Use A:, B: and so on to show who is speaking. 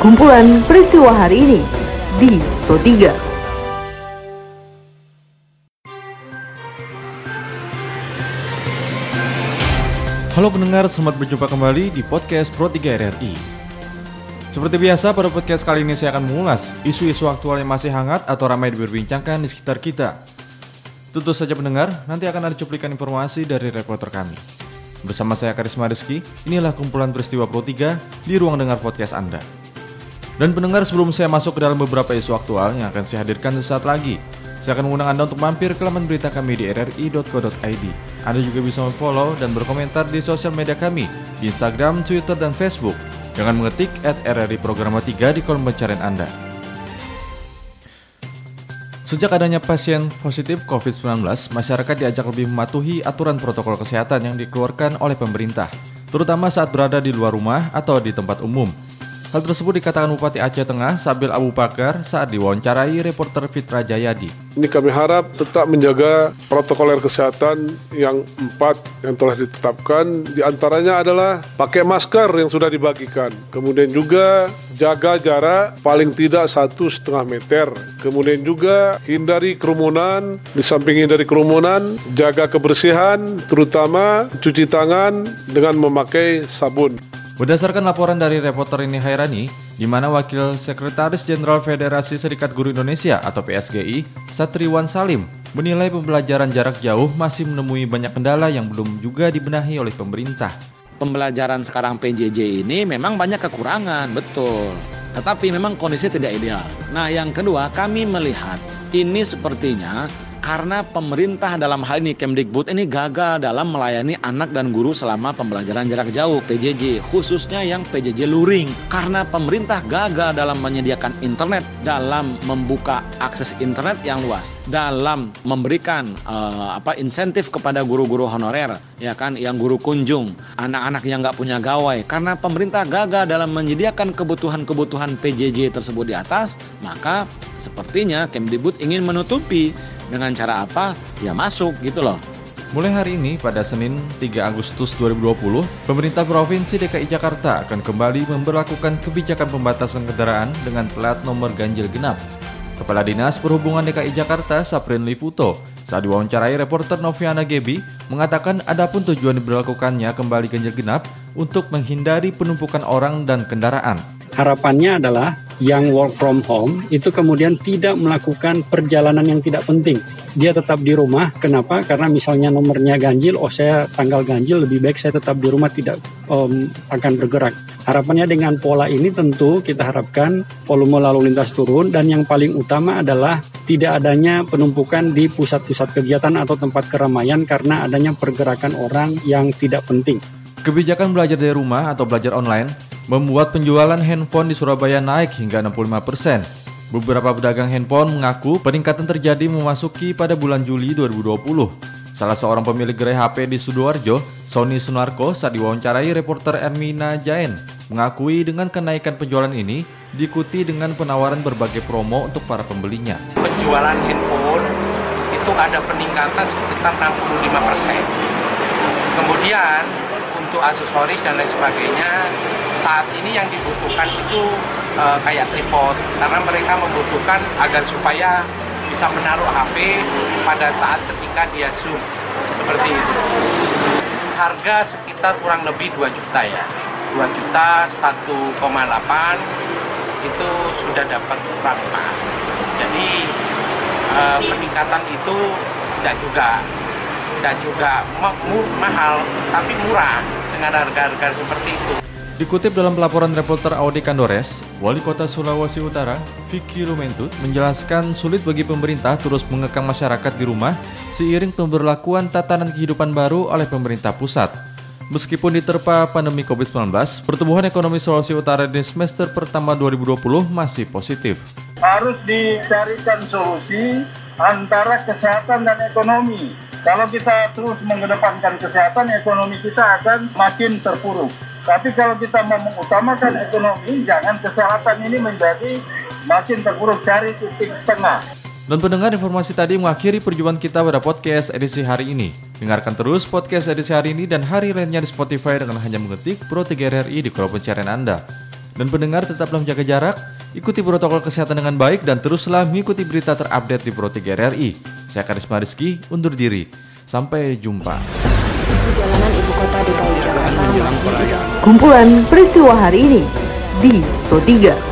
A: kumpulan peristiwa hari ini di Pro 3.
B: Halo pendengar, selamat berjumpa kembali di podcast Pro 3 RRI. Seperti biasa, pada podcast kali ini saya akan mengulas isu-isu aktual yang masih hangat atau ramai diperbincangkan di sekitar kita. Tentu saja pendengar, nanti akan ada cuplikan informasi dari reporter kami. Bersama saya Karisma Rizky, inilah kumpulan peristiwa Pro 3 di ruang dengar podcast Anda. Dan pendengar sebelum saya masuk ke dalam beberapa isu aktual yang akan saya hadirkan sesaat lagi, saya akan mengundang Anda untuk mampir ke laman berita kami di rri.co.id. Anda juga bisa follow dan berkomentar di sosial media kami di Instagram, Twitter, dan Facebook dengan mengetik at RRI Programa 3 di kolom pencarian Anda. Sejak adanya pasien positif COVID-19, masyarakat diajak lebih mematuhi aturan protokol kesehatan yang dikeluarkan oleh pemerintah, terutama saat berada di luar rumah atau di tempat umum. Hal tersebut dikatakan Bupati Aceh Tengah Sabil Abu Bakar saat diwawancarai reporter Fitra Jayadi.
C: Ini kami harap tetap menjaga protokol kesehatan yang empat yang telah ditetapkan. Di antaranya adalah pakai masker yang sudah dibagikan. Kemudian juga jaga jarak paling tidak satu setengah meter. Kemudian juga hindari kerumunan. Di samping hindari kerumunan, jaga kebersihan, terutama cuci tangan dengan memakai sabun.
B: Berdasarkan laporan dari reporter ini Hairani, di mana Wakil Sekretaris Jenderal Federasi Serikat Guru Indonesia atau PSGI, Satriwan Salim, menilai pembelajaran jarak jauh masih menemui banyak kendala yang belum juga dibenahi oleh pemerintah.
D: Pembelajaran sekarang PJJ ini memang banyak kekurangan, betul. Tetapi memang kondisi tidak ideal. Nah, yang kedua, kami melihat ini sepertinya karena pemerintah dalam hal ini Kemdikbud ini gagal dalam melayani anak dan guru selama pembelajaran jarak jauh PJJ khususnya yang PJJ luring. Karena pemerintah gagal dalam menyediakan internet dalam membuka akses internet yang luas dalam memberikan uh, apa insentif kepada guru-guru honorer ya kan yang guru kunjung anak-anak yang nggak punya gawai. Karena pemerintah gagal dalam menyediakan kebutuhan-kebutuhan PJJ tersebut di atas maka sepertinya Kemdikbud ingin menutupi dengan cara apa? Ya masuk gitu loh.
B: Mulai hari ini pada Senin 3 Agustus 2020, pemerintah Provinsi DKI Jakarta akan kembali memperlakukan kebijakan pembatasan kendaraan dengan plat nomor ganjil genap. Kepala Dinas Perhubungan DKI Jakarta, Saprin Liputo, saat diwawancarai reporter Noviana Gebi, mengatakan adapun tujuan diberlakukannya kembali ganjil genap untuk menghindari penumpukan orang dan kendaraan.
E: Harapannya adalah yang work from home itu kemudian tidak melakukan perjalanan yang tidak penting. Dia tetap di rumah. Kenapa? Karena misalnya nomornya ganjil, oh saya tanggal ganjil lebih baik saya tetap di rumah tidak um, akan bergerak. Harapannya dengan pola ini tentu kita harapkan volume lalu lintas turun dan yang paling utama adalah tidak adanya penumpukan di pusat-pusat kegiatan atau tempat keramaian karena adanya pergerakan orang yang tidak penting.
B: Kebijakan belajar dari rumah atau belajar online membuat penjualan handphone di Surabaya naik hingga 65%. Beberapa pedagang handphone mengaku peningkatan terjadi memasuki pada bulan Juli 2020. Salah seorang pemilik gerai HP di Sidoarjo, Sony Sunarko, saat diwawancarai reporter Ermina Jain, mengakui dengan kenaikan penjualan ini diikuti dengan penawaran berbagai promo untuk para pembelinya.
F: Penjualan handphone itu ada peningkatan sekitar 65%. Kemudian untuk aksesoris dan lain sebagainya saat ini yang dibutuhkan itu e, kayak tripod karena mereka membutuhkan agar supaya bisa menaruh HP pada saat ketika dia zoom seperti itu. Harga sekitar kurang lebih 2 juta ya. 2 juta 1,8 itu sudah dapat berapa. Jadi e, peningkatan itu tidak juga tidak juga mahal tapi murah dengan harga-harga seperti itu.
B: Dikutip dalam pelaporan reporter Audi Kandores, Wali Kota Sulawesi Utara, Vicky Lumentut, menjelaskan sulit bagi pemerintah terus mengekang masyarakat di rumah seiring pemberlakuan tatanan kehidupan baru oleh pemerintah pusat. Meskipun diterpa pandemi COVID-19, pertumbuhan ekonomi Sulawesi Utara di semester pertama 2020 masih positif.
G: Harus dicarikan solusi antara kesehatan dan ekonomi. Kalau kita terus mengedepankan kesehatan, ekonomi kita akan makin terpuruk. Tapi kalau kita mau mengutamakan ekonomi, jangan kesehatan ini menjadi makin terpuruk cari titik tengah.
B: Dan pendengar informasi tadi mengakhiri perjumpaan kita pada podcast edisi hari ini. Dengarkan terus podcast edisi hari ini dan hari lainnya di Spotify dengan hanya mengetik Pro 3 RRI di kolom pencarian Anda. Dan pendengar tetaplah menjaga jarak, ikuti protokol kesehatan dengan baik dan teruslah mengikuti berita terupdate di Pro 3 RRI. Saya Karisma Rizky, undur diri. Sampai jumpa.
H: Jalanan ibu kota DKI Jakarta masih
A: Kumpulan peristiwa hari ini di Pro 3.